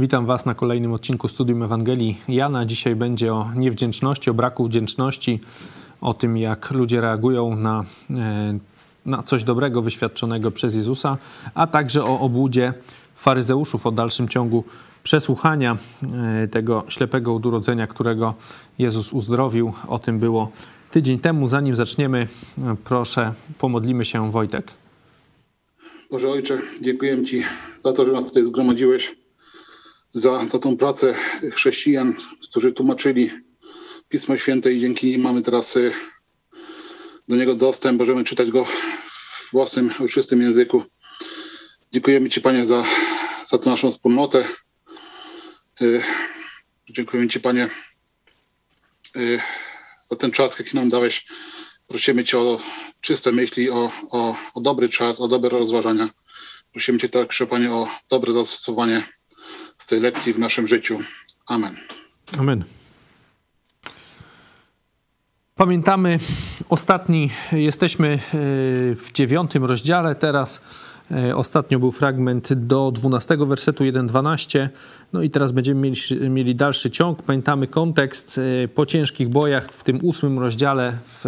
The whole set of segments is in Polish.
Witam Was na kolejnym odcinku Studium Ewangelii Jana. Dzisiaj będzie o niewdzięczności, o braku wdzięczności, o tym, jak ludzie reagują na, e, na coś dobrego wyświadczonego przez Jezusa, a także o obłudzie faryzeuszów, o dalszym ciągu przesłuchania e, tego ślepego od urodzenia, którego Jezus uzdrowił. O tym było tydzień temu. Zanim zaczniemy, proszę, pomodlimy się Wojtek. Boże Ojcze, dziękuję Ci za to, że nas tutaj zgromadziłeś, za, za tą pracę chrześcijan, którzy tłumaczyli Pismo Święte i dzięki nim mamy teraz y, do niego dostęp, możemy czytać go w własnym, ojczystym języku. Dziękujemy Ci, Panie, za, za tę naszą wspólnotę. Y, dziękujemy Ci, Panie, y, za ten czas, jaki nam dałeś. Prosimy Cię o czyste myśli, o, o, o dobry czas, o dobre rozważania. Prosimy Cię także, Panie, o dobre zastosowanie z tej lekcji w naszym życiu. Amen. Amen. Pamiętamy ostatni, jesteśmy e, w dziewiątym rozdziale teraz. E, ostatnio był fragment do 12 wersetu 1-12. No i teraz będziemy mieli, mieli dalszy ciąg. Pamiętamy kontekst e, po ciężkich bojach w tym ósmym rozdziale w,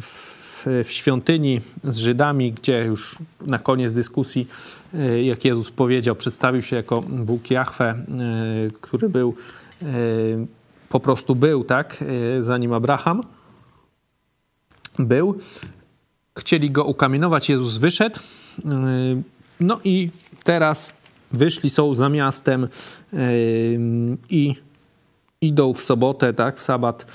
w w świątyni z Żydami, gdzie już na koniec dyskusji, jak Jezus powiedział, przedstawił się jako Bóg Jahwe, który był po prostu był, tak, zanim Abraham był. Chcieli go ukamienować, Jezus wyszedł. No i teraz wyszli, są za miastem i idą w sobotę, tak, w sabat,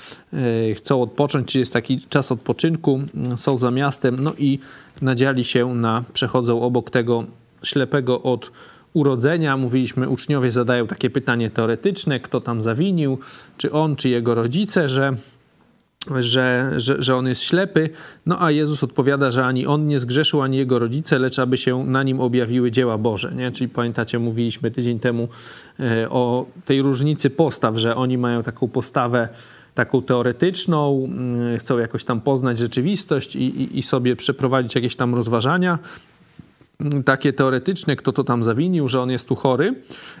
chcą odpocząć, czy jest taki czas odpoczynku, są za miastem, no i nadziali się na, przechodzą obok tego ślepego od urodzenia. Mówiliśmy, uczniowie zadają takie pytanie teoretyczne, kto tam zawinił, czy on, czy jego rodzice, że, że, że, że on jest ślepy. No a Jezus odpowiada, że ani on nie zgrzeszył, ani jego rodzice, lecz aby się na nim objawiły dzieła Boże. Nie? Czyli pamiętacie, mówiliśmy tydzień temu e, o tej różnicy postaw, że oni mają taką postawę taką teoretyczną, mm, chcą jakoś tam poznać rzeczywistość i, i, i sobie przeprowadzić jakieś tam rozważania, takie teoretyczne, kto to tam zawinił, że on jest tu chory.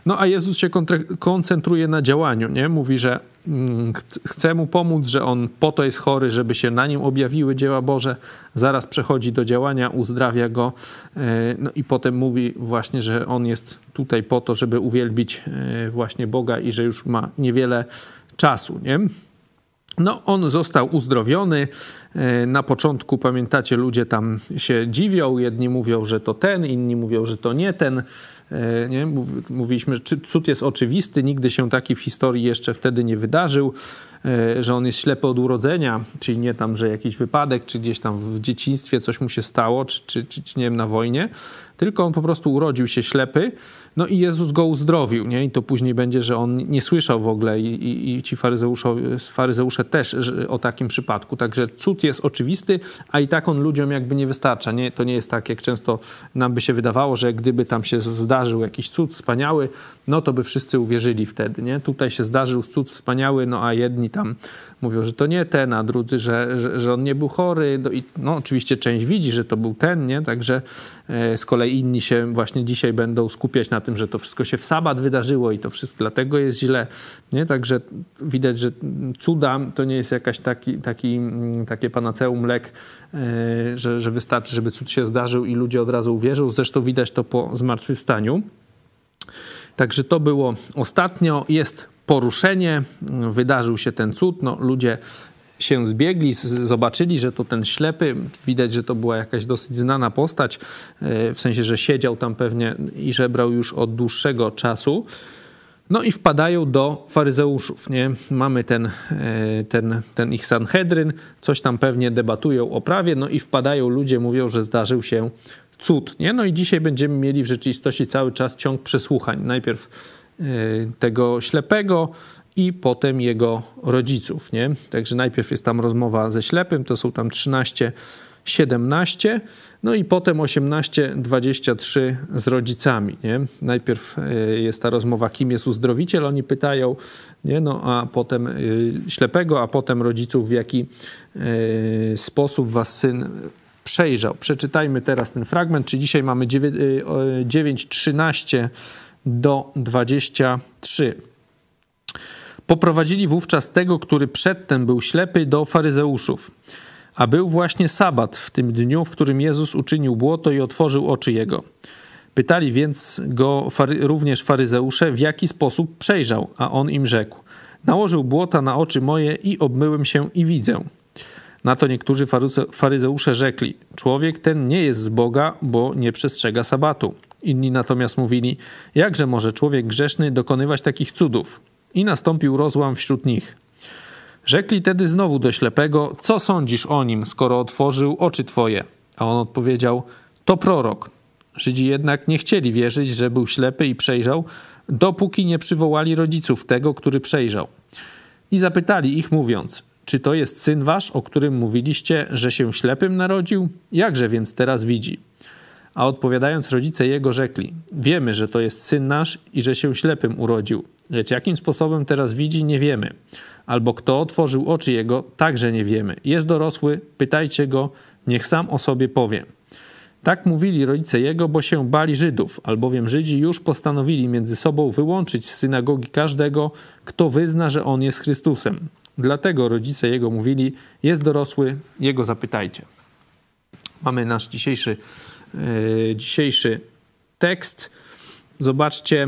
No a Jezus się koncentruje na działaniu, nie? Mówi, że mm, chce mu pomóc, że on po to jest chory, żeby się na nim objawiły dzieła Boże. Zaraz przechodzi do działania, uzdrawia go. E, no i potem mówi właśnie, że on jest tutaj po to, żeby uwielbić e, właśnie Boga i że już ma niewiele czasu, nie? No, on został uzdrowiony. E, na początku, pamiętacie, ludzie tam się dziwią. Jedni mówią, że to ten, inni mówią, że to nie ten. E, nie? Mówiliśmy, że cud jest oczywisty, nigdy się taki w historii jeszcze wtedy nie wydarzył, e, że on jest ślepy od urodzenia, czyli nie tam, że jakiś wypadek, czy gdzieś tam w dzieciństwie coś mu się stało, czy, czy, czy, czy nie wiem, na wojnie, tylko on po prostu urodził się ślepy, no i Jezus go uzdrowił, nie? I to później będzie, że on nie słyszał w ogóle i, i, i ci faryzeusze też o takim przypadku. Także cud jest oczywisty, a i tak on ludziom jakby nie wystarcza. Nie? To nie jest tak, jak często nam by się wydawało, że gdyby tam się zdarzył jakiś cud wspaniały, no to by wszyscy uwierzyli wtedy, nie? Tutaj się zdarzył cud wspaniały, no a jedni tam mówią, że to nie ten, a drudzy, że, że, że on nie był chory. No, i, no oczywiście część widzi, że to był ten, nie? Także e, z kolei inni się właśnie dzisiaj będą skupiać na tym, że to wszystko się w sabat wydarzyło i to wszystko dlatego jest źle, nie? Także widać, że cuda to nie jest jakaś taki, taki, mm, takie panaceum lek, e, że, że wystarczy, żeby cud się zdarzył i ludzie od razu uwierzą. Zresztą widać to po zmartwychwstaniu. Także to było ostatnio. Jest poruszenie, wydarzył się ten cud. No, ludzie się zbiegli, zobaczyli, że to ten ślepy, widać, że to była jakaś dosyć znana postać, e, w sensie, że siedział tam pewnie i żebrał już od dłuższego czasu. No i wpadają do faryzeuszów, nie? Mamy ten, e, ten, ten ich Sanhedryn, coś tam pewnie debatują o prawie, no i wpadają ludzie, mówią, że zdarzył się cud, nie? No i dzisiaj będziemy mieli w rzeczywistości cały czas ciąg przesłuchań. Najpierw e, tego ślepego i potem jego rodziców, nie? Także najpierw jest tam rozmowa ze ślepym, to są tam 13 17, no i potem 18, 23 z rodzicami. Nie? Najpierw e, jest ta rozmowa, kim jest uzdrowiciel, oni pytają, nie? No, a potem e, ślepego, a potem rodziców, w jaki e, sposób was syn przejrzał. Przeczytajmy teraz ten fragment, czy dzisiaj mamy 9, 13 do 23. Poprowadzili wówczas tego, który przedtem był ślepy, do faryzeuszów. A był właśnie sabat w tym dniu, w którym Jezus uczynił błoto i otworzył oczy jego. Pytali więc go fary, również faryzeusze, w jaki sposób przejrzał, a on im rzekł: Nałożył błota na oczy moje i obmyłem się i widzę. Na to niektórzy faryzeusze rzekli: Człowiek ten nie jest z Boga, bo nie przestrzega sabatu. Inni natomiast mówili: Jakże może człowiek grzeszny dokonywać takich cudów? I nastąpił rozłam wśród nich. Rzekli tedy znowu do ślepego: Co sądzisz o nim, skoro otworzył oczy twoje? A on odpowiedział: To prorok. Żydzi jednak nie chcieli wierzyć, że był ślepy i przejrzał, dopóki nie przywołali rodziców tego, który przejrzał. I zapytali ich, mówiąc: Czy to jest syn wasz, o którym mówiliście, że się ślepym narodził? Jakże więc teraz widzi? A odpowiadając rodzice jego rzekli: Wiemy, że to jest syn nasz i że się ślepym urodził, lecz jakim sposobem teraz widzi, nie wiemy. Albo kto otworzył oczy jego, także nie wiemy. Jest dorosły, pytajcie go, niech sam o sobie powie. Tak mówili rodzice jego, bo się bali Żydów, albowiem Żydzi już postanowili między sobą wyłączyć z synagogi każdego, kto wyzna, że on jest Chrystusem. Dlatego rodzice jego mówili: Jest dorosły, jego zapytajcie. Mamy nasz dzisiejszy, dzisiejszy tekst. Zobaczcie,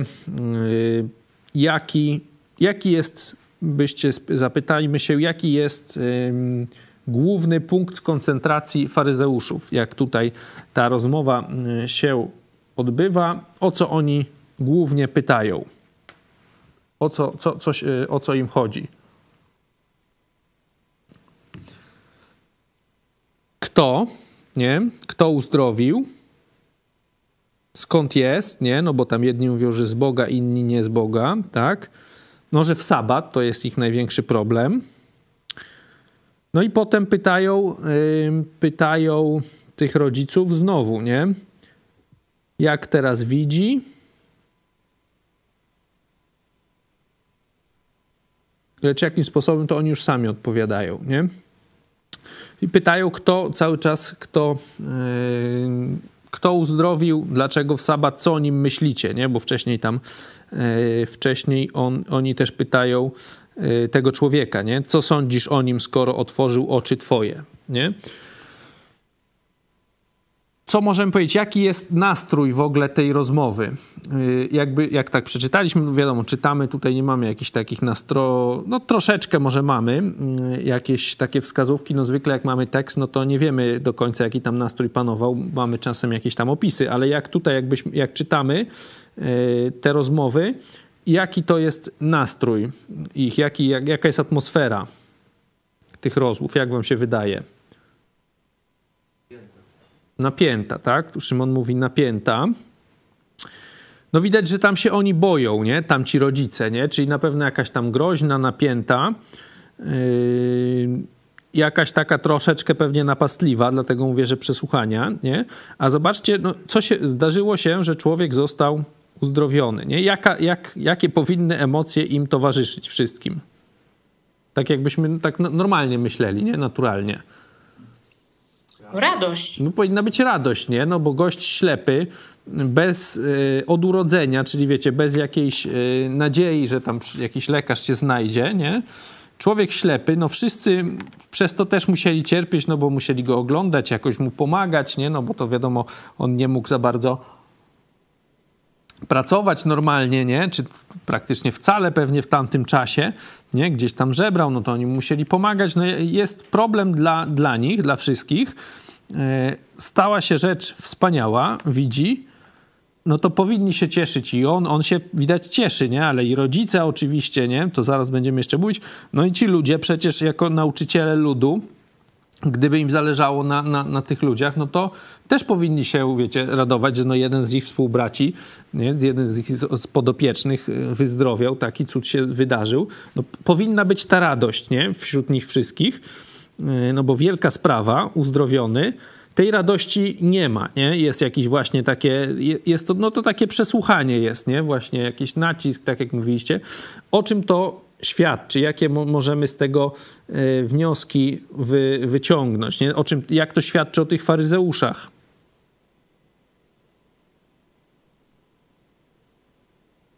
yy, jaki, jaki jest, byście zapytajmy się, jaki jest. Yy, główny punkt koncentracji faryzeuszów. Jak tutaj ta rozmowa się odbywa, o co oni głównie pytają? O co, co, coś, o co im chodzi? Kto, nie? Kto uzdrowił? Skąd jest, nie? No bo tam jedni mówią, że z Boga, inni nie z Boga, tak? No, że w sabat to jest ich największy problem. No i potem pytają, yy, pytają tych rodziców znowu, nie? Jak teraz widzi? Lecz jakim sposobem to oni już sami odpowiadają, nie? I pytają, kto cały czas, kto, yy, kto uzdrowił, dlaczego w sabat, co o nim myślicie, nie? Bo wcześniej tam, yy, wcześniej on, oni też pytają, Y, tego człowieka, nie? Co sądzisz o nim, skoro otworzył oczy twoje, nie? Co możemy powiedzieć? Jaki jest nastrój w ogóle tej rozmowy? Y, jakby, jak tak przeczytaliśmy, no wiadomo, czytamy, tutaj nie mamy jakichś takich nastro... No troszeczkę może mamy y, jakieś takie wskazówki, no zwykle jak mamy tekst, no to nie wiemy do końca, jaki tam nastrój panował, mamy czasem jakieś tam opisy, ale jak tutaj, jakbyśmy, jak czytamy te rozmowy, jaki to jest nastrój ich, jaki, jak, jaka jest atmosfera tych rozmów, jak wam się wydaje? Napięta, tak? Tu Szymon mówi napięta. No widać, że tam się oni boją, nie? Tam ci rodzice, nie? Czyli na pewno jakaś tam groźna, napięta. Yy, jakaś taka troszeczkę pewnie napastliwa, dlatego mówię, że przesłuchania, nie? A zobaczcie, no, co się zdarzyło się, że człowiek został uzdrowiony. Nie? Jaka, jak, jakie powinny emocje im towarzyszyć wszystkim? Tak jakbyśmy tak normalnie myśleli, nie? Naturalnie. Radość. No, powinna być radość, nie? No bo gość ślepy, bez y, od urodzenia, czyli wiecie, bez jakiejś y, nadziei, że tam jakiś lekarz się znajdzie, nie? Człowiek ślepy, no wszyscy przez to też musieli cierpieć, no bo musieli go oglądać, jakoś mu pomagać, nie? No bo to wiadomo, on nie mógł za bardzo pracować normalnie, nie? Czy praktycznie wcale pewnie w tamtym czasie, nie? Gdzieś tam żebrał, no to oni musieli pomagać. No jest problem dla, dla nich, dla wszystkich. E, stała się rzecz wspaniała, widzi, no to powinni się cieszyć i on, on się widać cieszy, nie? Ale i rodzice oczywiście, nie? To zaraz będziemy jeszcze mówić. No i ci ludzie przecież jako nauczyciele ludu, gdyby im zależało na, na, na, tych ludziach, no to też powinni się, wiecie, radować, że no jeden z ich współbraci, nie, jeden z ich z podopiecznych y, wyzdrowiał, taki cud się wydarzył. No, powinna być ta radość, nie, wśród nich wszystkich, no bo wielka sprawa, uzdrowiony, tej radości nie ma, nie? Jest jakiś właśnie takie, jest to, no to takie przesłuchanie jest, nie? Właśnie jakiś nacisk, tak jak mówiliście. O czym to świadczy, jakie możemy z tego e, wnioski wy, wyciągnąć, nie? O czym, jak to świadczy o tych faryzeuszach.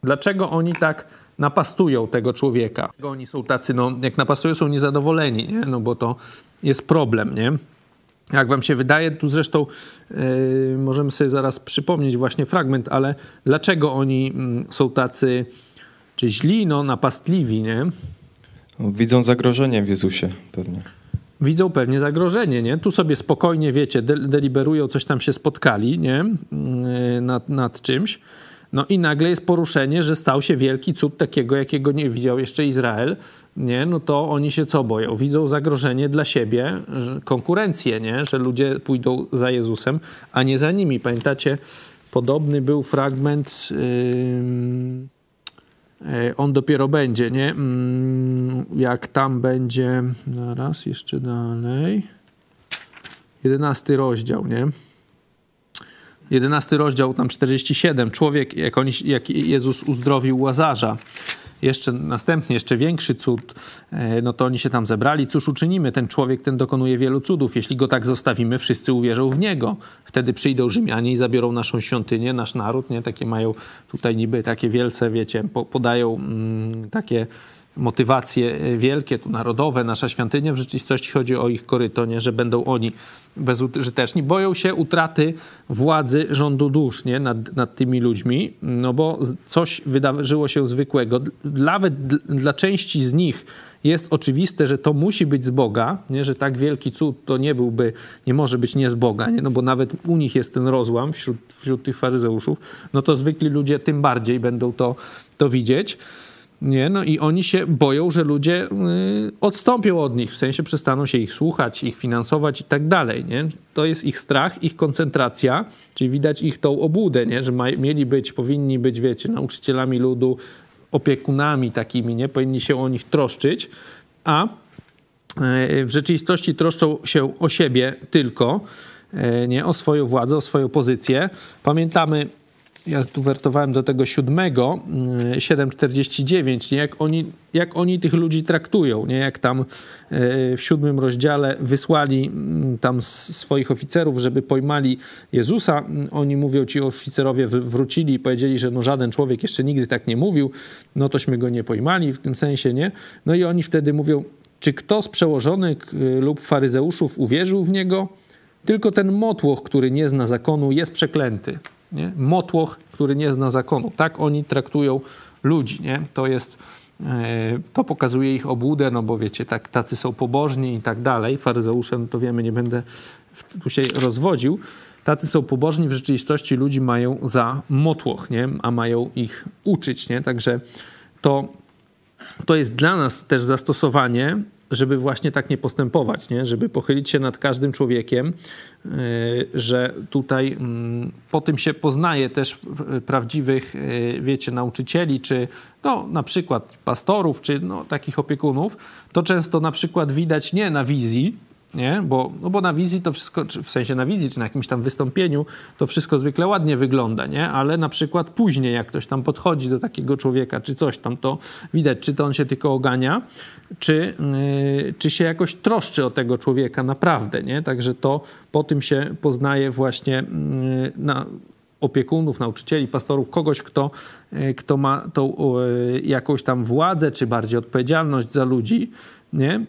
Dlaczego oni tak napastują tego człowieka? Oni są tacy, no jak napastują, są niezadowoleni, nie? No bo to jest problem, nie? Jak wam się wydaje, tu zresztą yy, możemy sobie zaraz przypomnieć właśnie fragment, ale dlaczego oni yy, są tacy, czy źli, no napastliwi, nie? Widzą zagrożenie w Jezusie pewnie. Widzą pewnie zagrożenie, nie? Tu sobie spokojnie, wiecie, de deliberują, coś tam się spotkali, nie? Yy, nad, nad czymś. No i nagle jest poruszenie, że stał się wielki cud takiego, jakiego nie widział jeszcze Izrael, nie? No to oni się co boją? Widzą zagrożenie dla siebie, konkurencję, nie? Że ludzie pójdą za Jezusem, a nie za nimi. Pamiętacie, podobny był fragment... Yy on dopiero będzie, nie? Jak tam będzie, zaraz, jeszcze dalej. Jedenasty rozdział, nie? 11 rozdział, tam 47. Człowiek, jak, oni, jak Jezus uzdrowił Łazarza, jeszcze następnie, jeszcze większy cud, e, no to oni się tam zebrali. Cóż uczynimy? Ten człowiek ten dokonuje wielu cudów. Jeśli go tak zostawimy, wszyscy uwierzą w niego. Wtedy przyjdą Rzymianie i zabiorą naszą świątynię, nasz naród, nie? Takie mają tutaj niby takie wielce, wiecie, podają mm, takie motywacje e, wielkie, tu narodowe, nasza świątynia, w rzeczywistości chodzi o ich koryto, nie? że będą oni bezużyteczni. Boją się utraty władzy rządu dusz nie? Nad, nad tymi ludźmi, no bo coś wydarzyło się zwykłego. Nawet dla części z nich jest oczywiste, że to musi być z Boga, nie? że tak wielki cud to nie byłby, nie może być nie z Boga, nie? no bo nawet u nich jest ten rozłam wśród, wśród tych faryzeuszów, no to zwykli ludzie tym bardziej będą to, to widzieć. Nie? No i oni się boją, że ludzie y, odstąpią od nich, w sensie przestaną się ich słuchać, ich finansować i tak dalej. Nie? To jest ich strach, ich koncentracja, czyli widać ich tą obłudę, nie? że mieli być, powinni być, wiecie, nauczycielami ludu, opiekunami takimi, nie? powinni się o nich troszczyć, a y, w rzeczywistości troszczą się o siebie tylko, y, nie? o swoją władzę, o swoją pozycję. Pamiętamy ja tu wertowałem do tego siódmego, 7,49, mm, nie? Jak, oni, jak oni tych ludzi traktują, nie? Jak tam e, w siódmym rozdziale wysłali mm, tam swoich oficerów, żeby pojmali Jezusa. Mm, oni mówią, ci oficerowie wrócili i powiedzieli, że no żaden człowiek jeszcze nigdy tak nie mówił, no tośmy go nie pojmali w tym sensie, nie? No i oni wtedy mówią, czy kto z przełożonych y, lub faryzeuszów uwierzył w niego? Tylko ten motłoch, który nie zna zakonu, jest przeklęty. Nie? Motłoch, który nie zna zakonu. Tak oni traktują ludzi. Nie? To jest, e, to pokazuje ich obłudę, no bo wiecie, tak, tacy są pobożni i tak dalej. Faryzeusze, no to wiemy, nie będę tu się rozwodził. Tacy są pobożni, w rzeczywistości ludzi mają za motłoch, nie? a mają ich uczyć. Nie? Także to, to jest dla nas też zastosowanie żeby właśnie tak nie postępować, nie? żeby pochylić się nad każdym człowiekiem, e, że tutaj mm, po tym się poznaje też prawdziwych, e, wiecie, nauczycieli, czy no, na przykład pastorów, czy no, takich opiekunów, to często na przykład widać nie na wizji, nie? Bo, no bo na wizji to wszystko, w sensie na wizji, czy na jakimś tam wystąpieniu, to wszystko zwykle ładnie wygląda, nie? Ale na przykład później, jak ktoś tam podchodzi do takiego człowieka, czy coś tam, to widać, czy to on się tylko ogania, czy, yy, czy się jakoś troszczy o tego człowieka naprawdę, nie? Także to po tym się poznaje właśnie yy, na opiekunów, nauczycieli, pastorów, kogoś, kto, yy, kto ma tą yy, jakąś tam władzę, czy bardziej odpowiedzialność za ludzi, nie?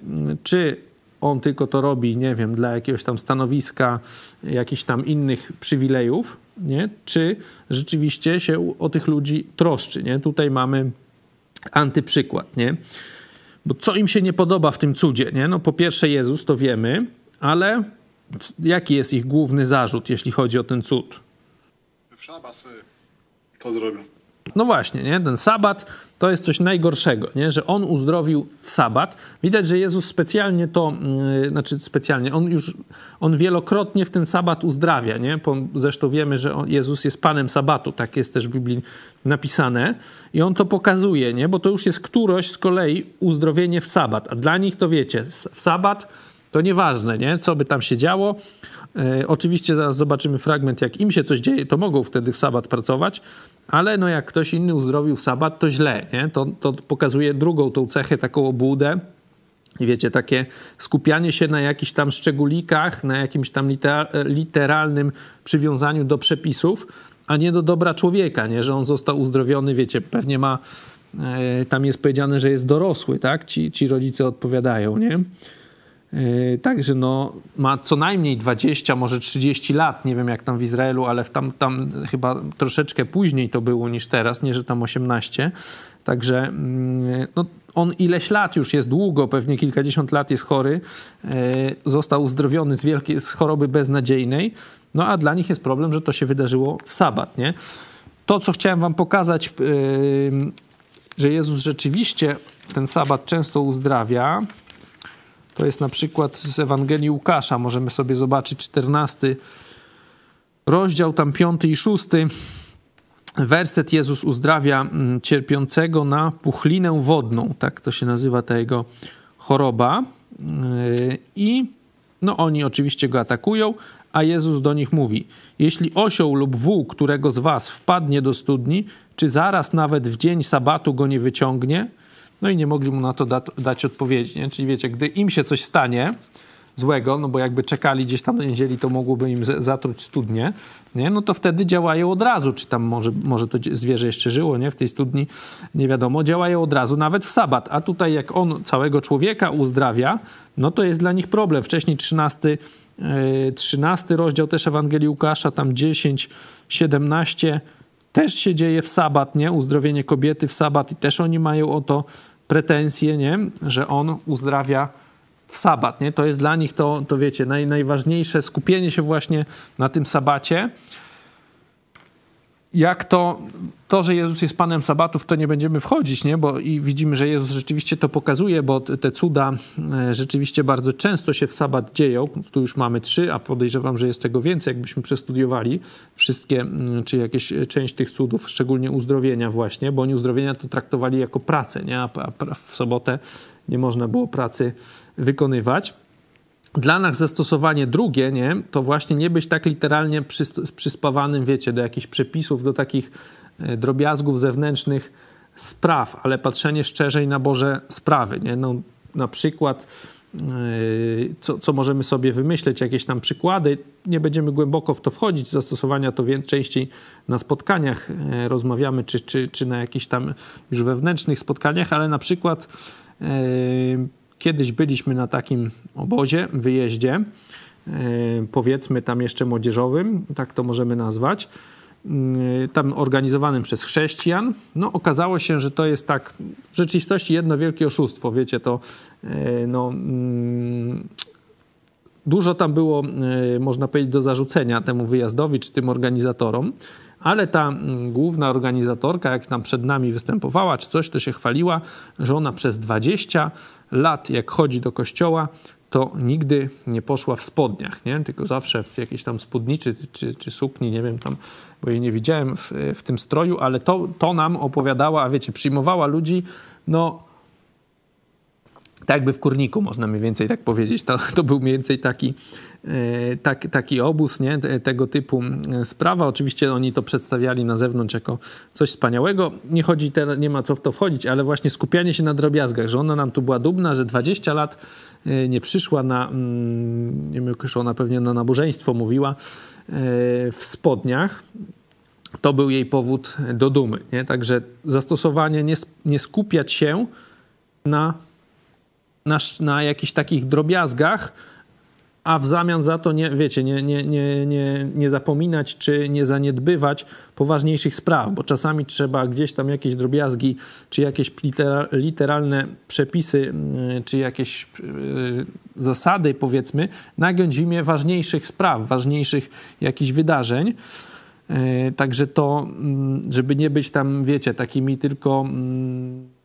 Czy on tylko to robi, nie wiem, dla jakiegoś tam stanowiska, jakichś tam innych przywilejów, nie? czy rzeczywiście się o tych ludzi troszczy. Nie? Tutaj mamy antyprzykład. Nie? Bo co im się nie podoba w tym cudzie? Nie? No po pierwsze Jezus, to wiemy, ale jaki jest ich główny zarzut, jeśli chodzi o ten cud? W szabas to zrobią. No właśnie, nie? ten sabat to jest coś najgorszego, nie? że on uzdrowił w sabat. Widać, że Jezus specjalnie to, yy, znaczy specjalnie, on już, on wielokrotnie w ten sabat uzdrawia. Nie? Po, zresztą wiemy, że on, Jezus jest Panem sabatu, tak jest też w Biblii napisane. I on to pokazuje, nie? bo to już jest któroś z kolei uzdrowienie w sabat. A dla nich to wiecie, w sabat to nieważne, nie? co by tam się działo. E, oczywiście zaraz zobaczymy fragment, jak im się coś dzieje, to mogą wtedy w sabat pracować, ale no jak ktoś inny uzdrowił w sabat, to źle. Nie? To, to pokazuje drugą tą cechę, taką obłudę. Wiecie, takie skupianie się na jakichś tam szczególikach, na jakimś tam literalnym przywiązaniu do przepisów, a nie do dobra człowieka, nie? że on został uzdrowiony, wiecie, pewnie ma, e, tam jest powiedziane, że jest dorosły, tak? Ci, ci rodzice odpowiadają, nie? E, także no, ma co najmniej 20, może 30 lat, nie wiem jak tam w Izraelu, ale tam, tam chyba troszeczkę później to było niż teraz, nie że tam 18. Także mm, no, on ileś lat już jest długo, pewnie kilkadziesiąt lat jest chory, e, został uzdrowiony z, wielkiej, z choroby beznadziejnej, no a dla nich jest problem, że to się wydarzyło w sabat, nie? To, co chciałem wam pokazać, że Jezus rzeczywiście ten sabat często uzdrawia, to jest na przykład z Ewangelii Łukasza. Możemy sobie zobaczyć 14 rozdział, tam 5 i 6 werset. Jezus uzdrawia mm, cierpiącego na puchlinę wodną. Tak to się nazywa ta jego choroba. Yy, I no oni oczywiście go atakują, a Jezus do nich mówi: Jeśli osioł lub wół którego z was wpadnie do studni, czy zaraz nawet w dzień sabatu go nie wyciągnie? No i nie mogli mu na to da dać odpowiedzi. Nie? Czyli wiecie, gdy im się coś stanie złego, no bo jakby czekali gdzieś tam na niedzieli, to mogłoby im zatruć studnie, nie? no to wtedy działają od razu. Czy tam może, może to zwierzę jeszcze żyło nie? w tej studni, nie wiadomo. Działają od razu, nawet w sabat. A tutaj jak on całego człowieka uzdrawia, no to jest dla nich problem. Wcześniej 13 13 e, rozdział też Ewangelii Łukasza, tam 10, 17 też się dzieje w sabat, nie? Uzdrowienie kobiety w sabat i też oni mają o to pretensje, nie? Że on uzdrawia w sabat, nie? To jest dla nich to, to wiecie, naj, najważniejsze skupienie się właśnie na tym sabacie jak to, to, że Jezus jest Panem Sabatów, to nie będziemy wchodzić, nie? Bo i widzimy, że Jezus rzeczywiście to pokazuje, bo te cuda e, rzeczywiście bardzo często się w Sabat dzieją. Tu już mamy trzy, a podejrzewam, że jest tego więcej, jakbyśmy przestudiowali wszystkie, czy jakieś e, część tych cudów, szczególnie uzdrowienia właśnie, bo oni uzdrowienia to traktowali jako pracę, nie? A w sobotę nie można było pracy wykonywać dla nas zastosowanie drugie, nie, to właśnie nie być tak literalnie przyspawanym, wiecie, do jakichś przepisów, do takich e, drobiazgów zewnętrznych spraw, ale patrzenie szczerzej na Boże sprawy. Nie? No, na przykład, e, co, co możemy sobie wymyśleć, jakieś tam przykłady. Nie będziemy głęboko w to wchodzić, zastosowania to więc częściej na spotkaniach e, rozmawiamy, czy, czy, czy na jakichś tam już wewnętrznych spotkaniach, ale na przykład Kiedyś byliśmy na takim obozie, wyjeździe, e, powiedzmy tam jeszcze młodzieżowym, tak to możemy nazwać, e, tam organizowanym przez chrześcijan. No okazało się, że to jest tak w rzeczywistości jedno wielkie oszustwo, wiecie, to e, no mm, dużo tam było, można powiedzieć, do zarzucenia temu wyjazdowi czy tym organizatorom, ale ta mm, główna organizatorka, jak tam przed nami występowała, czy coś, to się chwaliła, że ona przez 20 lat, jak chodzi do kościoła, to nigdy nie poszła w spodniach, nie? tylko zawsze w jakiejś tam spódnicy czy, czy sukni, nie wiem tam, bo jej nie widziałem w, w tym stroju, ale to, to nam opowiadała, a wiecie, przyjmowała ludzi, no tak jakby w kurniku, można mniej więcej tak powiedzieć. To, to był mniej więcej taki, e, tak, taki obóz, nie? tego typu e, sprawa. Oczywiście oni to przedstawiali na zewnątrz jako coś wspaniałego. Nie chodzi teraz, nie ma co w to wchodzić, ale właśnie skupianie się na drobiazgach, że ona nam tu była dumna, że 20 lat e, nie przyszła na, mm, nie wiem, ona pewnie na nabożeństwo mówiła, w spodniach, to był jej powód do dumy. Nie? Także zastosowanie, nie, nie skupiać się na na, na jakichś takich drobiazgach, a w zamian za to, nie, wiecie, nie, nie, nie, nie, nie zapominać czy nie zaniedbywać poważniejszych spraw, bo czasami trzeba gdzieś tam jakieś drobiazgi, czy jakieś literalne przepisy, mm, czy jakieś yy, zasady, powiedzmy, nagiąć w imię ważniejszych spraw, ważniejszych jakichś wydarzeń. Yy, także to, yy, żeby nie być tam, wiecie, takimi tylko mm,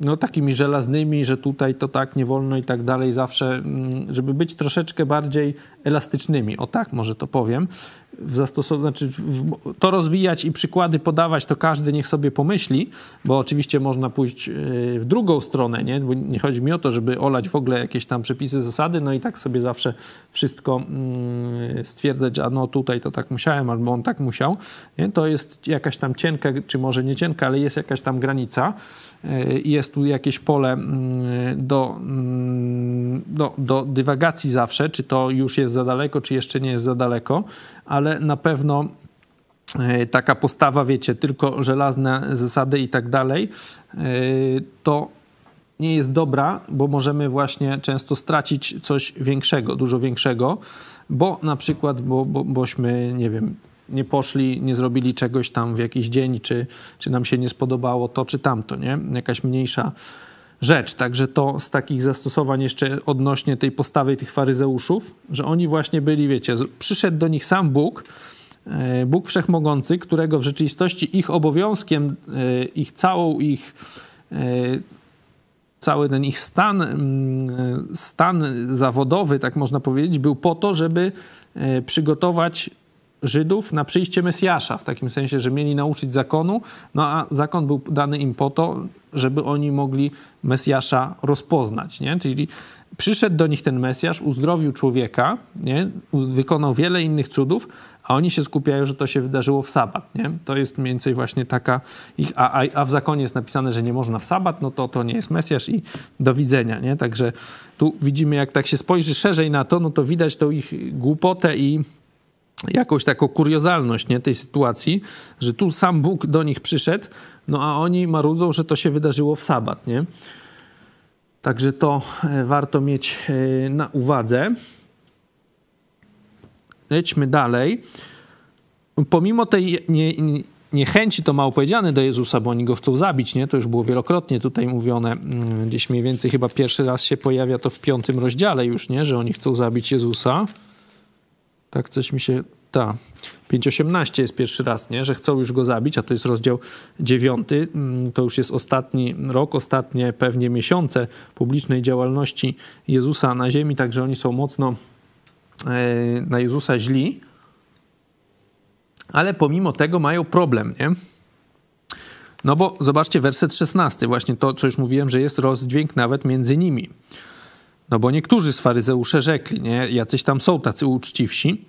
no, takimi żelaznymi, że tutaj to tak nie wolno i tak dalej, zawsze, mm, żeby być troszeczkę bardziej elastycznymi. O tak, może to powiem. W zastosow- znaczy w, to rozwijać i przykłady podawać, to każdy niech sobie pomyśli, bo oczywiście można pójść e, w drugą stronę, nie? Bo nie chodzi mi o to, żeby olać w ogóle jakieś tam przepisy, zasady, no i tak sobie zawsze wszystko mm, stwierdzać, a no tutaj to tak musiałem, albo on tak musiał. Nie? To jest jakaś tam cienka, czy może nie cienka, ale jest jakaś tam granica. E, jest tu jakieś pole mm, do, mm, do, do dywagacji zawsze, czy to już jest za daleko, czy jeszcze nie jest za daleko, ale na pewno taka postawa, wiecie, tylko żelazne zasady i tak dalej, to nie jest dobra, bo możemy właśnie często stracić coś większego, dużo większego, bo na przykład, bo, bo, bośmy, nie wiem, nie poszli, nie zrobili czegoś tam w jakiś dzień, czy, czy nam się nie spodobało to czy tamto, nie? Jakaś mniejsza rzecz. Także to z takich zastosowań jeszcze odnośnie tej postawy tych faryzeuszów, że oni właśnie byli, wiecie, przyszedł do nich sam Bóg, e, Bóg Wszechmogący, którego w rzeczywistości ich obowiązkiem, e, ich całą ich e, cały ten ich stan, stan zawodowy, tak można powiedzieć, był po to, żeby przygotować Żydów na przyjście Mesjasza, w takim sensie, że mieli nauczyć zakonu, no a zakon był dany im po to, żeby oni mogli Mesjasza rozpoznać, nie? Czyli przyszedł do nich ten Mesjasz, uzdrowił człowieka, nie? wykonał wiele innych cudów, a oni się skupiają, że to się wydarzyło w sabat, nie? To jest mniej więcej właśnie taka ich, a, a, w zakonie jest napisane, że nie można w sabat, no to to nie jest Mesjasz i do widzenia, nie? Także tu widzimy, jak tak się spojrzy szerzej na to, no to widać tą ich głupotę i jakąś taką kuriozalność nie, tej sytuacji, że tu sam Bóg do nich przyszedł, no a oni marudzą, że to się wydarzyło w sabat. Nie? Także to e, warto mieć e, na uwadze. Lećmy dalej. Pomimo tej nie, nie, niechęci, to mało powiedziane do Jezusa, bo oni go chcą zabić, nie? To już było wielokrotnie tutaj mówione. Mm, gdzieś mniej więcej chyba pierwszy raz się pojawia to w piątym rozdziale już, nie? Że oni chcą zabić Jezusa. Tak coś mi się... Ta. 5.18 jest pierwszy raz, nie? że chcą już go zabić, a to jest rozdział 9. Mm, to już jest ostatni rok, ostatnie pewnie miesiące publicznej działalności Jezusa na ziemi, także oni są mocno e, na Jezusa źli. Ale pomimo tego mają problem, nie? No bo zobaczcie werset 16, właśnie to, co już mówiłem, że jest rozdźwięk nawet między nimi. No bo niektórzy z faryzeusze rzekli, nie? Jacyś tam są tacy uczciwsi.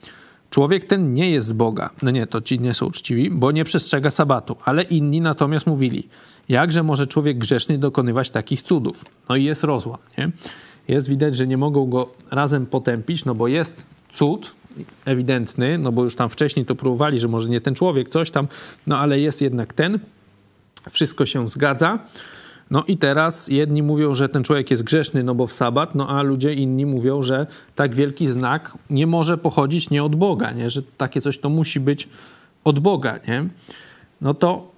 Człowiek ten nie jest z Boga. No nie, to ci nie są uczciwi, bo nie przestrzega sabatu. Ale inni natomiast mówili, jakże może człowiek grzeszny dokonywać takich cudów? No i jest rozłam, nie? Jest widać, że nie mogą go razem potępić, no bo jest cud ewidentny, no bo już tam wcześniej to próbowali, że może nie ten człowiek, coś tam, no ale jest jednak ten. Wszystko się zgadza. No i teraz jedni mówią, że ten człowiek jest grzeszny, no bo w sabat, no a ludzie inni mówią, że tak wielki znak nie może pochodzić nie od Boga, nie? że takie coś to musi być od Boga. Nie? No to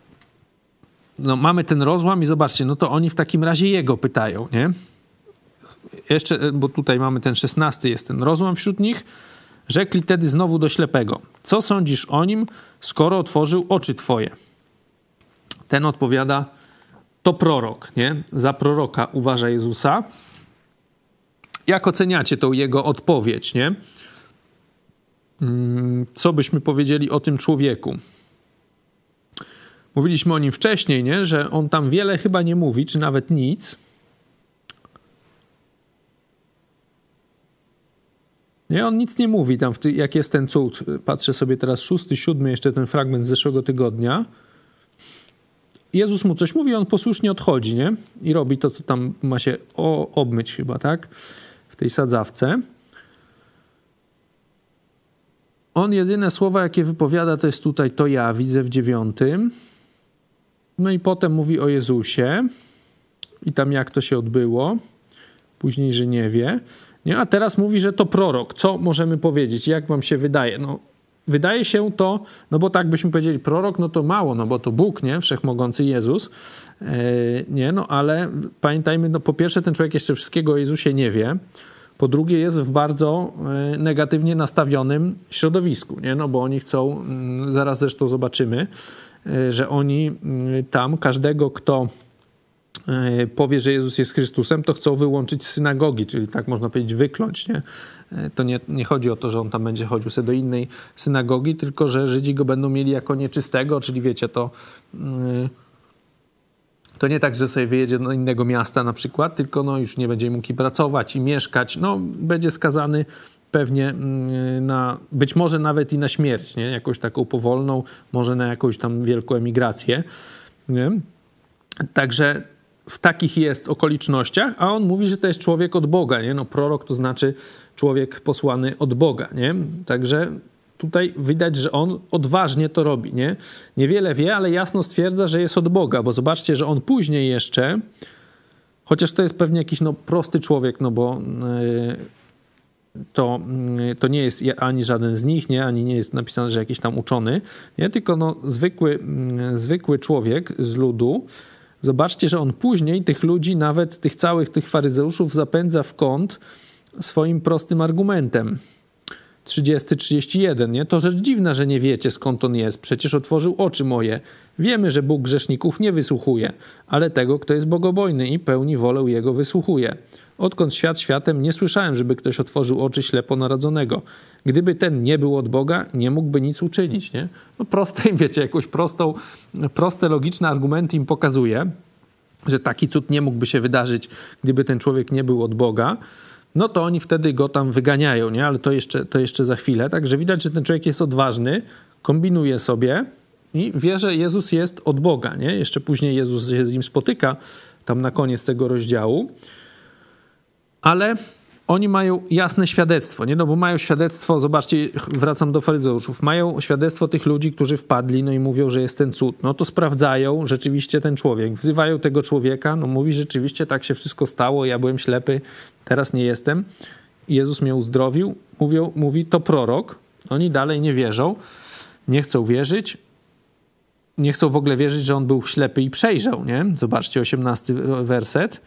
no mamy ten rozłam i zobaczcie, no to oni w takim razie jego pytają, nie? Jeszcze, bo tutaj mamy ten szesnasty, jest ten rozłam wśród nich. Rzekli wtedy znowu do ślepego: Co sądzisz o nim, skoro otworzył oczy twoje? Ten odpowiada: to prorok, nie? Za proroka uważa Jezusa. Jak oceniacie tą jego odpowiedź, nie? Mm, co byśmy powiedzieli o tym człowieku? Mówiliśmy o nim wcześniej, nie? że on tam wiele chyba nie mówi, czy nawet nic. Nie, on nic nie mówi tam, jak jest ten cud. Patrzę sobie teraz szósty, siódmy, jeszcze ten fragment z zeszłego tygodnia. Jezus mu coś mówi, on posłusznie odchodzi, nie? I robi to, co tam ma się o, obmyć chyba, tak? W tej sadzawce. On jedyne słowa, jakie wypowiada, to jest tutaj to ja, widzę w dziewiątym. No i potem mówi o Jezusie i tam jak to się odbyło. Później, że nie wie. Nie? A teraz mówi, że to prorok. Co możemy powiedzieć? Jak wam się wydaje? No, Wydaje się to, no bo tak byśmy powiedzieli, prorok, no to mało, no bo to Bóg, nie? Wszechmogący Jezus, yy, nie? No ale pamiętajmy, no po pierwsze ten człowiek jeszcze wszystkiego o Jezusie nie wie, po drugie jest w bardzo yy, negatywnie nastawionym środowisku, nie? No bo oni chcą, yy, zaraz zresztą zobaczymy, y, że oni y, tam każdego, kto E, powie, że Jezus jest Chrystusem, to chcą wyłączyć synagogi, czyli tak można powiedzieć wykląć. Nie? E, to nie, nie chodzi o to, że on tam będzie chodził sobie do innej synagogi, tylko że Żydzi go będą mieli jako nieczystego, czyli wiecie, to, mm, to nie tak, że sobie wyjedzie do innego miasta na przykład, tylko no już nie będzie mógł pracować i mieszkać. No, będzie skazany pewnie mm, na, być może nawet i na śmierć, nie? jakąś taką powolną, może na jakąś tam wielką emigrację. Nie? Także w takich jest okolicznościach, a on mówi, że to jest człowiek od Boga, nie? No prorok to znaczy człowiek posłany od Boga, nie? Także tutaj widać, że on odważnie to robi, nie? Niewiele wie, ale jasno stwierdza, że jest od Boga, bo zobaczcie, że on później jeszcze, chociaż to jest pewnie jakiś no, prosty człowiek, no bo yy, to, yy, to nie jest ani żaden z nich, nie? Ani nie jest napisane, że jakiś tam uczony, nie? Tylko no, zwykły, yy, zwykły człowiek z ludu, Zobaczcie, że on później tych ludzi, nawet tych całych tych faryzeuszów, zapędza w kąt swoim prostym argumentem. 30-31, nie? To rzecz dziwna, że nie wiecie skąd on jest. Przecież otworzył oczy moje. Wiemy, że Bóg grzeszników nie wysłuchuje, ale tego, kto jest bogobojny i pełni wolę Jego, wysłuchuje. Odkąd świat światem, nie słyszałem, żeby ktoś otworzył oczy ślepo narodzonego. Gdyby ten nie był od Boga, nie mógłby nic uczynić, nie? No proste, wiecie, jakąś prostą, proste, logiczne argumenty im pokazuje, że taki cud nie mógłby się wydarzyć, gdyby ten człowiek nie był od Boga no to oni wtedy go tam wyganiają, nie? Ale to jeszcze, to jeszcze za chwilę. Także widać, że ten człowiek jest odważny, kombinuje sobie i wie, że Jezus jest od Boga, nie? Jeszcze później Jezus się z nim spotyka, tam na koniec tego rozdziału. Ale oni mają jasne świadectwo, nie? No bo mają świadectwo, zobaczcie, wracam do faryzeuszów, mają świadectwo tych ludzi, którzy wpadli, no i mówią, że jest ten cud. No to sprawdzają rzeczywiście ten człowiek, wzywają tego człowieka, no mówi rzeczywiście tak się wszystko stało, ja byłem ślepy, teraz nie jestem. Jezus mnie uzdrowił, mówią, mówi to prorok, oni dalej nie wierzą, nie chcą wierzyć, nie chcą w ogóle wierzyć, że on był ślepy i przejrzał, nie? Zobaczcie, 18 werset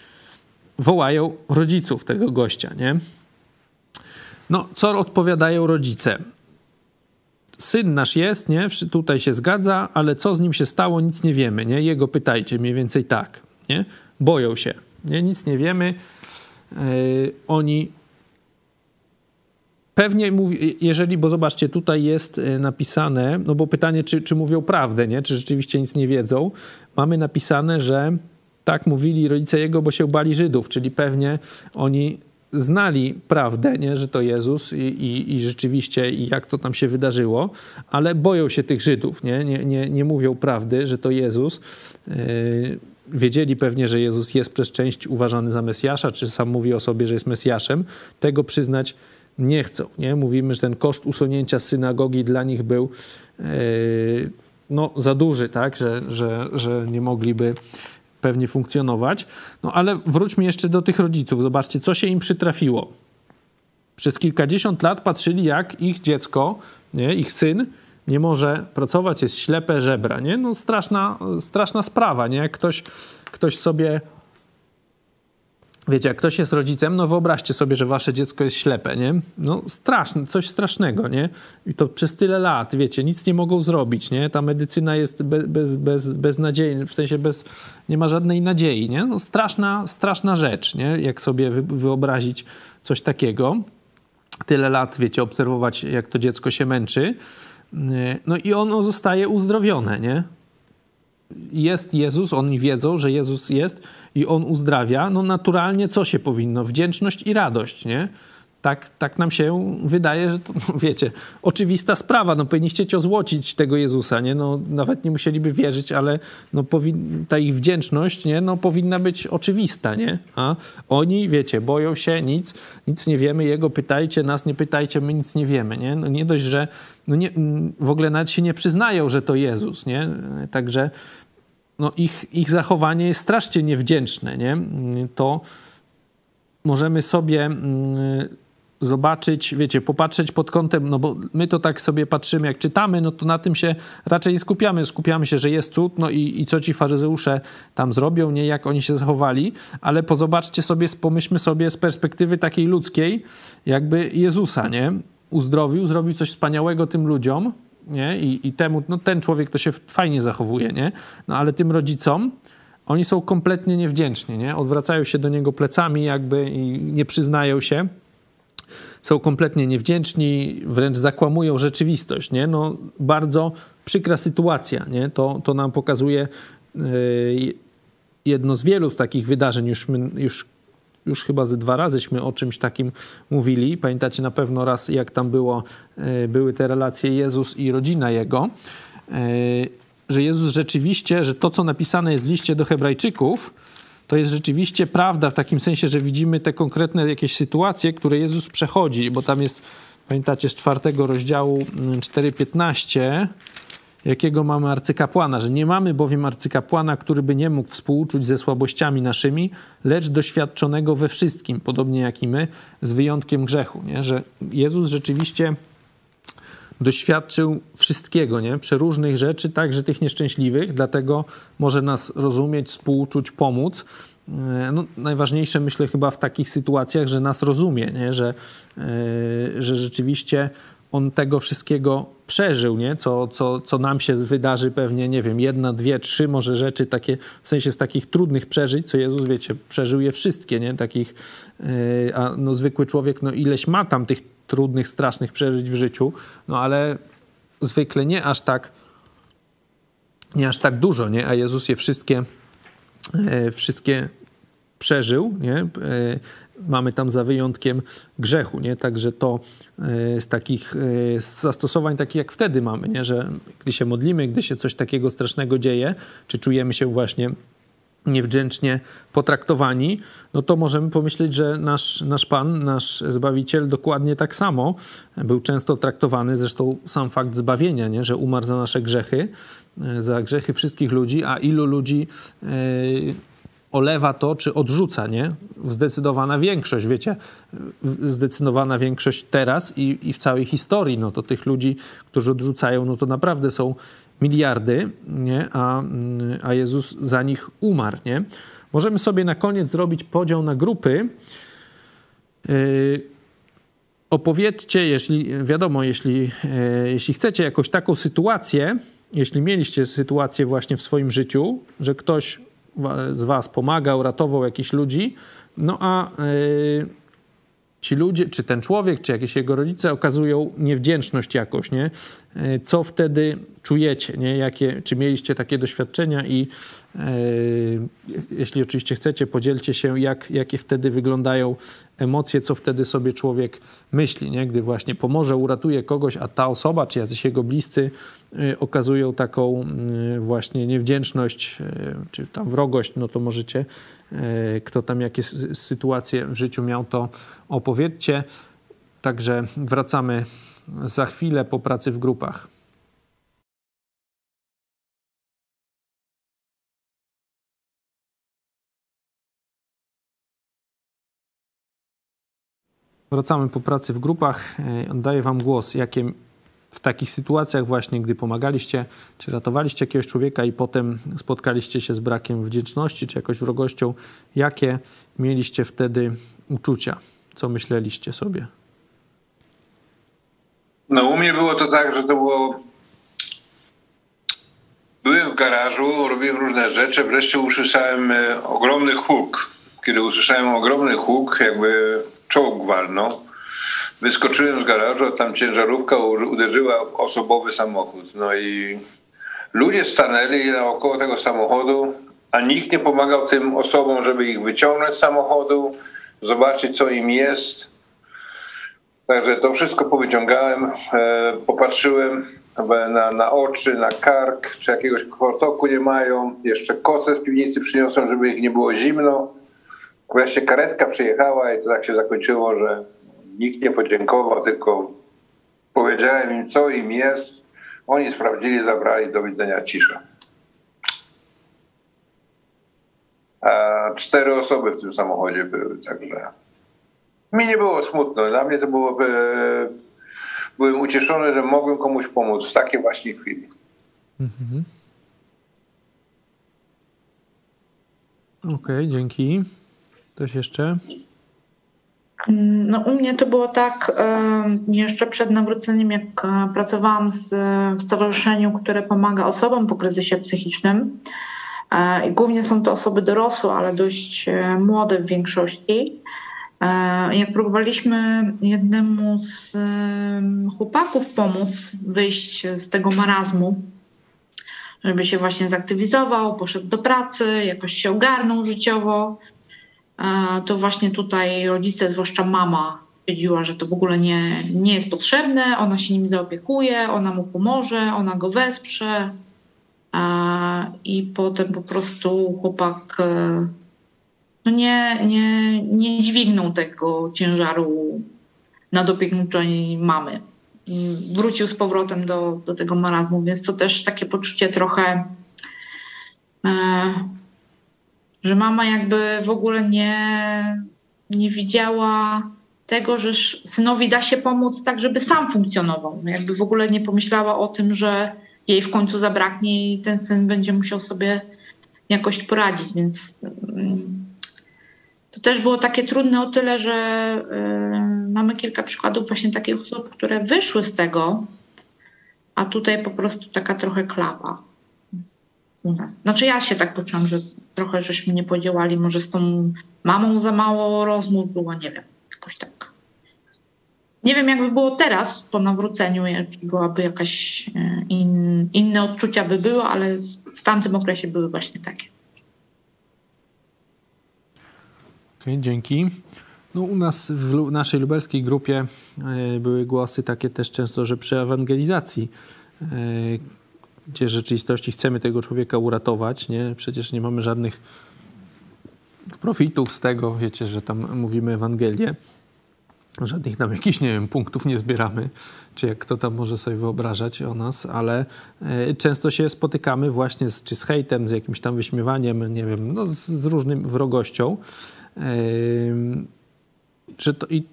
wołają rodziców tego gościa, nie? No, co odpowiadają rodzice? Syn nasz jest, nie? Tutaj się zgadza, ale co z nim się stało, nic nie wiemy, nie? Jego pytajcie, mniej więcej tak, nie? Boją się, nie? Nic nie wiemy. Yy, oni pewnie mówi, jeżeli, bo zobaczcie, tutaj jest e, napisane, no bo pytanie, czy, czy mówią prawdę, nie? Czy rzeczywiście nic nie wiedzą. Mamy napisane, że tak mówili rodzice jego, bo się bali Żydów, czyli pewnie oni znali prawdę, nie, że to Jezus i, i, i, rzeczywiście i jak to tam się wydarzyło, ale boją się tych Żydów, nie, nie, nie, nie mówią prawdy, że to Jezus. Yy, wiedzieli pewnie, że Jezus jest przez część uważany za Mesjasza, czy sam mówi o sobie, że jest Mesjaszem. Tego przyznać nie chcą. Nie? Mówimy, że ten koszt usunięcia synagogi dla nich był yy, no, za duży, tak? że, że, że nie mogliby pewnie funkcjonować. No ale wróćmy jeszcze do tych rodziców. Zobaczcie, co się im przytrafiło. Przez kilkadziesiąt lat patrzyli, jak ich dziecko, nie, ich syn nie może pracować, jest ślepe żebra. Nie? No straszna, straszna sprawa. Nie? Jak ktoś, ktoś sobie Wiecie, jak ktoś jest rodzicem, no wyobraźcie sobie, że wasze dziecko jest ślepe, nie? No straszne, coś strasznego, nie? I to przez tyle lat, wiecie, nic nie mogą zrobić, nie? Ta medycyna jest bez, bez, bez, beznadziejna, w sensie bez, nie ma żadnej nadziei, nie? No straszna, straszna rzecz, nie? Jak sobie wyobrazić coś takiego. Tyle lat, wiecie, obserwować, jak to dziecko się męczy. No i ono zostaje uzdrowione, nie? Jest Jezus, oni wiedzą, że Jezus jest i On uzdrawia, no naturalnie co się powinno? Wdzięczność i radość, nie? Tak, tak nam się wydaje, że to, no wiecie, oczywista sprawa. No, powinniście ozłocić tego Jezusa, nie? No, nawet nie musieliby wierzyć, ale no, ta ich wdzięczność nie? No, powinna być oczywista, nie? A oni, wiecie, boją się, nic, nic nie wiemy, Jego pytajcie, nas nie pytajcie, my nic nie wiemy, nie? No, nie dość, że no nie, w ogóle nawet się nie przyznają, że to Jezus, nie? Także no, ich, ich zachowanie jest strasznie niewdzięczne, nie? To możemy sobie mm, zobaczyć, wiecie, popatrzeć pod kątem, no bo my to tak sobie patrzymy, jak czytamy, no to na tym się raczej nie skupiamy. Skupiamy się, że jest cud, no i, i co ci faryzeusze tam zrobią, nie jak oni się zachowali, ale pozobaczcie sobie, pomyślmy sobie z perspektywy takiej ludzkiej, jakby Jezusa, nie? Uzdrowił, zrobił coś wspaniałego tym ludziom, nie? I, i temu, no ten człowiek to się fajnie zachowuje, nie? No ale tym rodzicom, oni są kompletnie niewdzięczni, nie? Odwracają się do niego plecami jakby i nie przyznają się są kompletnie niewdzięczni, wręcz zakłamują rzeczywistość. Nie? No, bardzo przykra sytuacja. Nie? To, to nam pokazuje yy, jedno z wielu z takich wydarzeń. Już, my, już, już chyba ze dwa razyśmy o czymś takim mówili. Pamiętacie na pewno raz, jak tam było, yy, były te relacje Jezus i rodzina Jego. Yy, że Jezus rzeczywiście, że to, co napisane jest w liście do Hebrajczyków, to jest rzeczywiście prawda w takim sensie, że widzimy te konkretne jakieś sytuacje, które Jezus przechodzi, bo tam jest pamiętacie, z czwartego rozdziału 4.15, mm, jakiego mamy arcykapłana, że nie mamy bowiem arcykapłana, który by nie mógł współczuć ze słabościami naszymi, lecz doświadczonego we wszystkim, podobnie jak i my, z wyjątkiem grzechu. Nie? Że Jezus rzeczywiście doświadczył wszystkiego, nie? przeróżnych rzeczy, także tych nieszczęśliwych, dlatego może nas rozumieć, współczuć, pomóc. E, no, najważniejsze myślę chyba w takich sytuacjach, że nas rozumie, nie? Że, yy, że rzeczywiście on tego wszystkiego przeżył, nie? Co, co, co nam się wydarzy pewnie, nie wiem, jedna, dwie, trzy może rzeczy takie, w sensie z takich trudnych przeżyć, co Jezus, wiecie, przeżył je wszystkie, nie? Takich, yy, a no zwykły człowiek, no ileś ma tam tych trudnych, strasznych przeżyć w życiu, no ale zwykle nie aż tak, nie aż tak dużo, nie? A Jezus je wszystkie, yy, wszystkie przeżył, nie? E, mamy tam za wyjątkiem grzechu, nie? Także to e, z takich z zastosowań takich jak wtedy mamy, nie? Że gdy się modlimy, gdy się coś takiego strasznego dzieje, czy czujemy się właśnie niewdzięcznie potraktowani, no to możemy pomyśleć, że nasz, nasz Pan, nasz Zbawiciel dokładnie tak samo był często traktowany, zresztą sam fakt zbawienia, nie? że umarł za nasze grzechy, e, za grzechy wszystkich ludzi, a ilu ludzi olewa to, czy odrzuca, nie? Zdecydowana większość, wiecie, zdecydowana większość teraz i, i w całej historii, no to tych ludzi, którzy odrzucają, no to naprawdę są miliardy, nie? A, a Jezus za nich umarł, nie? Możemy sobie na koniec zrobić podział na grupy. Yy, opowiedzcie, jeśli, wiadomo, jeśli, yy, jeśli chcecie jakąś taką sytuację, jeśli mieliście sytuację właśnie w swoim życiu, że ktoś z was pomagał, ratował jakichś ludzi, no a yy, ci ludzie, czy ten człowiek, czy jakieś jego rodzice okazują niewdzięczność jakoś, nie? Yy, co wtedy czujecie, nie? Jakie, czy mieliście takie doświadczenia i yy, jeśli oczywiście chcecie, podzielcie się, jak, jakie wtedy wyglądają emocje, co wtedy sobie człowiek myśli, nie? gdy właśnie pomoże, uratuje kogoś, a ta osoba, czy jacyś jego bliscy y, okazują taką y, właśnie niewdzięczność, y, czy tam wrogość, no to możecie, kto tam jakie sytuacje w życiu miał, to opowiedzcie. Także wracamy za chwilę po pracy w grupach. Wracamy po pracy w grupach. E, oddaję Wam głos, jakie w takich sytuacjach właśnie, gdy pomagaliście, czy ratowaliście jakiegoś człowieka i potem spotkaliście się z brakiem wdzięczności, czy jakąś wrogością, jakie mieliście wtedy uczucia? Co myśleliście sobie? No u mnie było to tak, że to było... Byłem w garażu, robiłem różne rzeczy, wreszcie usłyszałem e, ogromny huk. Kiedy usłyszałem ogromny huk, jakby czołg walnął. Wyskoczyłem z garażu, tam ciężarówka uderzyła w osobowy samochód. No i ludzie stanęli naokoło tego samochodu, a nikt nie pomagał tym osobom, żeby ich wyciągnąć z samochodu, zobaczyć co im jest. Także to wszystko powyciągałem, e, popatrzyłem na, na oczy, na kark, czy jakiegoś kwartoku nie mają. Jeszcze koce z piwnicy przyniosłem, żeby ich nie było zimno. Wreszcie karetka przyjechała i to tak się zakończyło, że nikt nie podziękował, tylko powiedziałem im, co im jest. Oni sprawdzili, zabrali, do widzenia, cisza. A cztery osoby w tym samochodzie były, także mi nie było smutno. Dla mnie to było, byłem ucieszony, że mogłem komuś pomóc w takiej właśnie chwili. Mhm. Okej, okay, dzięki. Ktoś jeszcze? No, u mnie to było tak, jeszcze przed nawróceniem, jak e, pracowałam z, w stowarzyszeniu, które pomaga osobom po kryzysie psychicznym. E, I głównie są to osoby dorosłe, ale dość e, młode w większości. Jak próbowaliśmy jednemu z chłopaków pomóc wyjść z tego marazmu, żeby się właśnie zaktywizował, poszedł do pracy, jakoś się ogarnął życiowo, to właśnie tutaj rodzice, zwłaszcza mama, stwierdziła, że to w ogóle nie, nie jest potrzebne, ona się nim zaopiekuje, ona mu pomoże, ona go wesprze. I potem po prostu chłopak no nie, nie, nie dźwignął tego ciężaru nadopiekuńczej mamy. I wrócił z powrotem do, do tego marazmu, więc to też takie poczucie trochę, e, że mama jakby w ogóle nie, nie widziała tego, że synowi da się pomóc tak, żeby sam funkcjonował. Jakby w ogóle nie pomyślała o tym, że jej w końcu zabraknie i ten syn będzie musiał sobie jakoś poradzić, więc mm, to też było takie trudne o tyle, że y, mamy kilka przykładów właśnie takich osób, które wyszły z tego, a tutaj po prostu taka trochę klapa u nas. Znaczy ja się tak poczułam, że trochę żeśmy nie podziałali, może z tą mamą za mało rozmów było, nie wiem, jakoś tak. Nie wiem, jakby było teraz po nawróceniu, czy byłaby jakaś e, in, inne odczucia by były, ale w tamtym okresie były właśnie takie. Okej, okay, dzięki. No, u nas w naszej lubelskiej grupie e, były głosy takie też często, że przy ewangelizacji, e, gdzie w rzeczywistości chcemy tego człowieka uratować, nie? przecież nie mamy żadnych profitów z tego, wiecie, że tam mówimy Ewangelię, Żadnych tam jakichś, nie wiem, punktów nie zbieramy, czy jak kto tam może sobie wyobrażać o nas, ale e, często się spotykamy właśnie z, czy z hejtem, z jakimś tam wyśmiewaniem, nie wiem, no, z, z różnym wrogością. Że to, I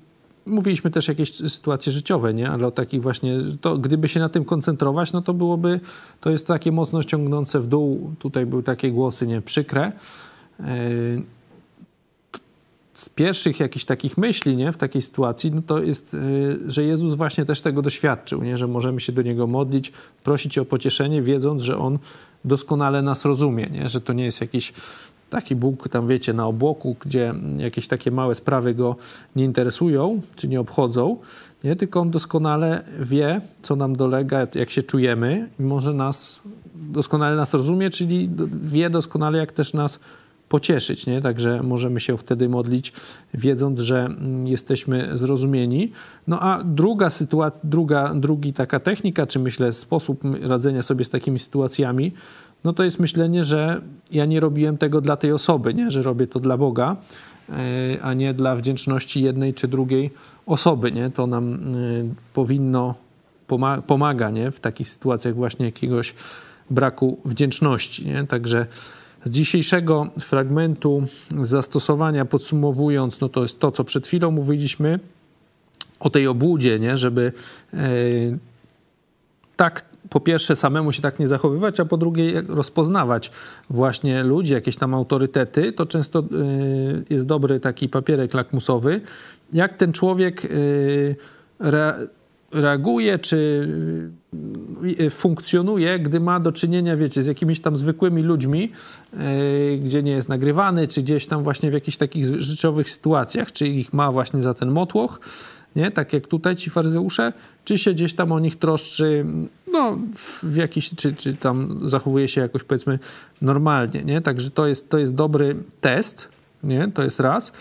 mówiliśmy też jakieś sytuacje życiowe, nie? ale o takich właśnie, to gdyby się na tym koncentrować, no to byłoby, to jest takie mocno ciągnące w dół. Tutaj były takie głosy, nie, przykre. Z pierwszych jakichś takich myśli nie, w takiej sytuacji, no to jest, y, że Jezus właśnie też tego doświadczył, nie, że możemy się do Niego modlić, prosić o pocieszenie, wiedząc, że On doskonale nas rozumie, nie, że to nie jest jakiś taki Bóg tam, wiecie, na obłoku, gdzie jakieś takie małe sprawy Go nie interesują, czy nie obchodzą, nie, tylko On doskonale wie, co nam dolega, jak się czujemy i może nas, doskonale nas rozumie, czyli wie doskonale, jak też nas pocieszyć, nie? Także możemy się wtedy modlić, wiedząc, że mm, jesteśmy zrozumieni. No a druga sytuacja, druga, drugi taka technika, czy myślę sposób radzenia sobie z takimi sytuacjami, no to jest myślenie, że ja nie robiłem tego dla tej osoby, nie? Że robię to dla Boga, e, a nie dla wdzięczności jednej czy drugiej osoby, nie? To nam e, powinno pomaga, nie? W takich sytuacjach właśnie jakiegoś braku wdzięczności, nie? Także z dzisiejszego fragmentu zastosowania podsumowując, no to jest to, co przed chwilą mówiliśmy o tej obłudzie, nie? żeby e, tak po pierwsze samemu się tak nie zachowywać, a po drugie rozpoznawać właśnie ludzi, jakieś tam autorytety, to często e, jest dobry taki papierek lakmusowy, jak ten człowiek e, reaguje, czy y, funkcjonuje, gdy ma do czynienia, wiecie, z jakimiś tam zwykłymi ludźmi, gdzie nie jest nagrywany, czy gdzieś tam właśnie w jakichś takich życiowych sytuacjach, czy ich ma właśnie za ten motłoch, nie? tak jak tutaj ci faryzeusze, czy się gdzieś tam o nich troszczy, no, w jakiś, czy, czy tam zachowuje się jakoś powiedzmy normalnie, nie? Także to jest, to jest dobry test, nie? To jest raz.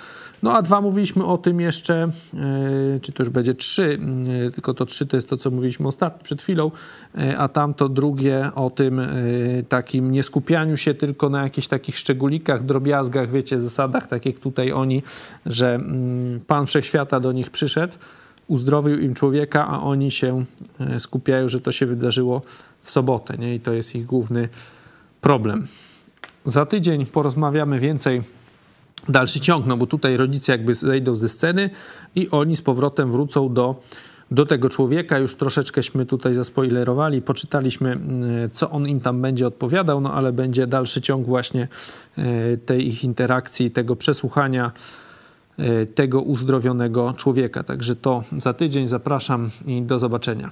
No a dwa mówiliśmy o tym jeszcze, e, czy to już będzie trzy, e, tylko to trzy to jest to, co mówiliśmy ostatnio, przed chwilą, e, a tamto drugie o tym takim nieskupianiu się tylko na jakichś takich szczególikach, drobiazgach, wiecie, zasadach, tak jak tutaj oni, że mm, Pan Wszechświata do nich przyszedł, uzdrowił im człowieka, a oni się skupiają, że to się wydarzyło w sobotę, nie? I to jest ich główny problem. Za tydzień porozmawiamy więcej dalszy ciąg, no bo tutaj rodzice jakby zejdą ze sceny i oni z powrotem wrócą do, do tego człowieka. Już troszeczkęśmy tutaj zaspoilerowali, poczytaliśmy, mm, co on im tam będzie odpowiadał, no ale będzie dalszy ciąg właśnie e, tej ich interakcji, tego przesłuchania e, tego uzdrowionego człowieka. Także to za tydzień zapraszam i do zobaczenia.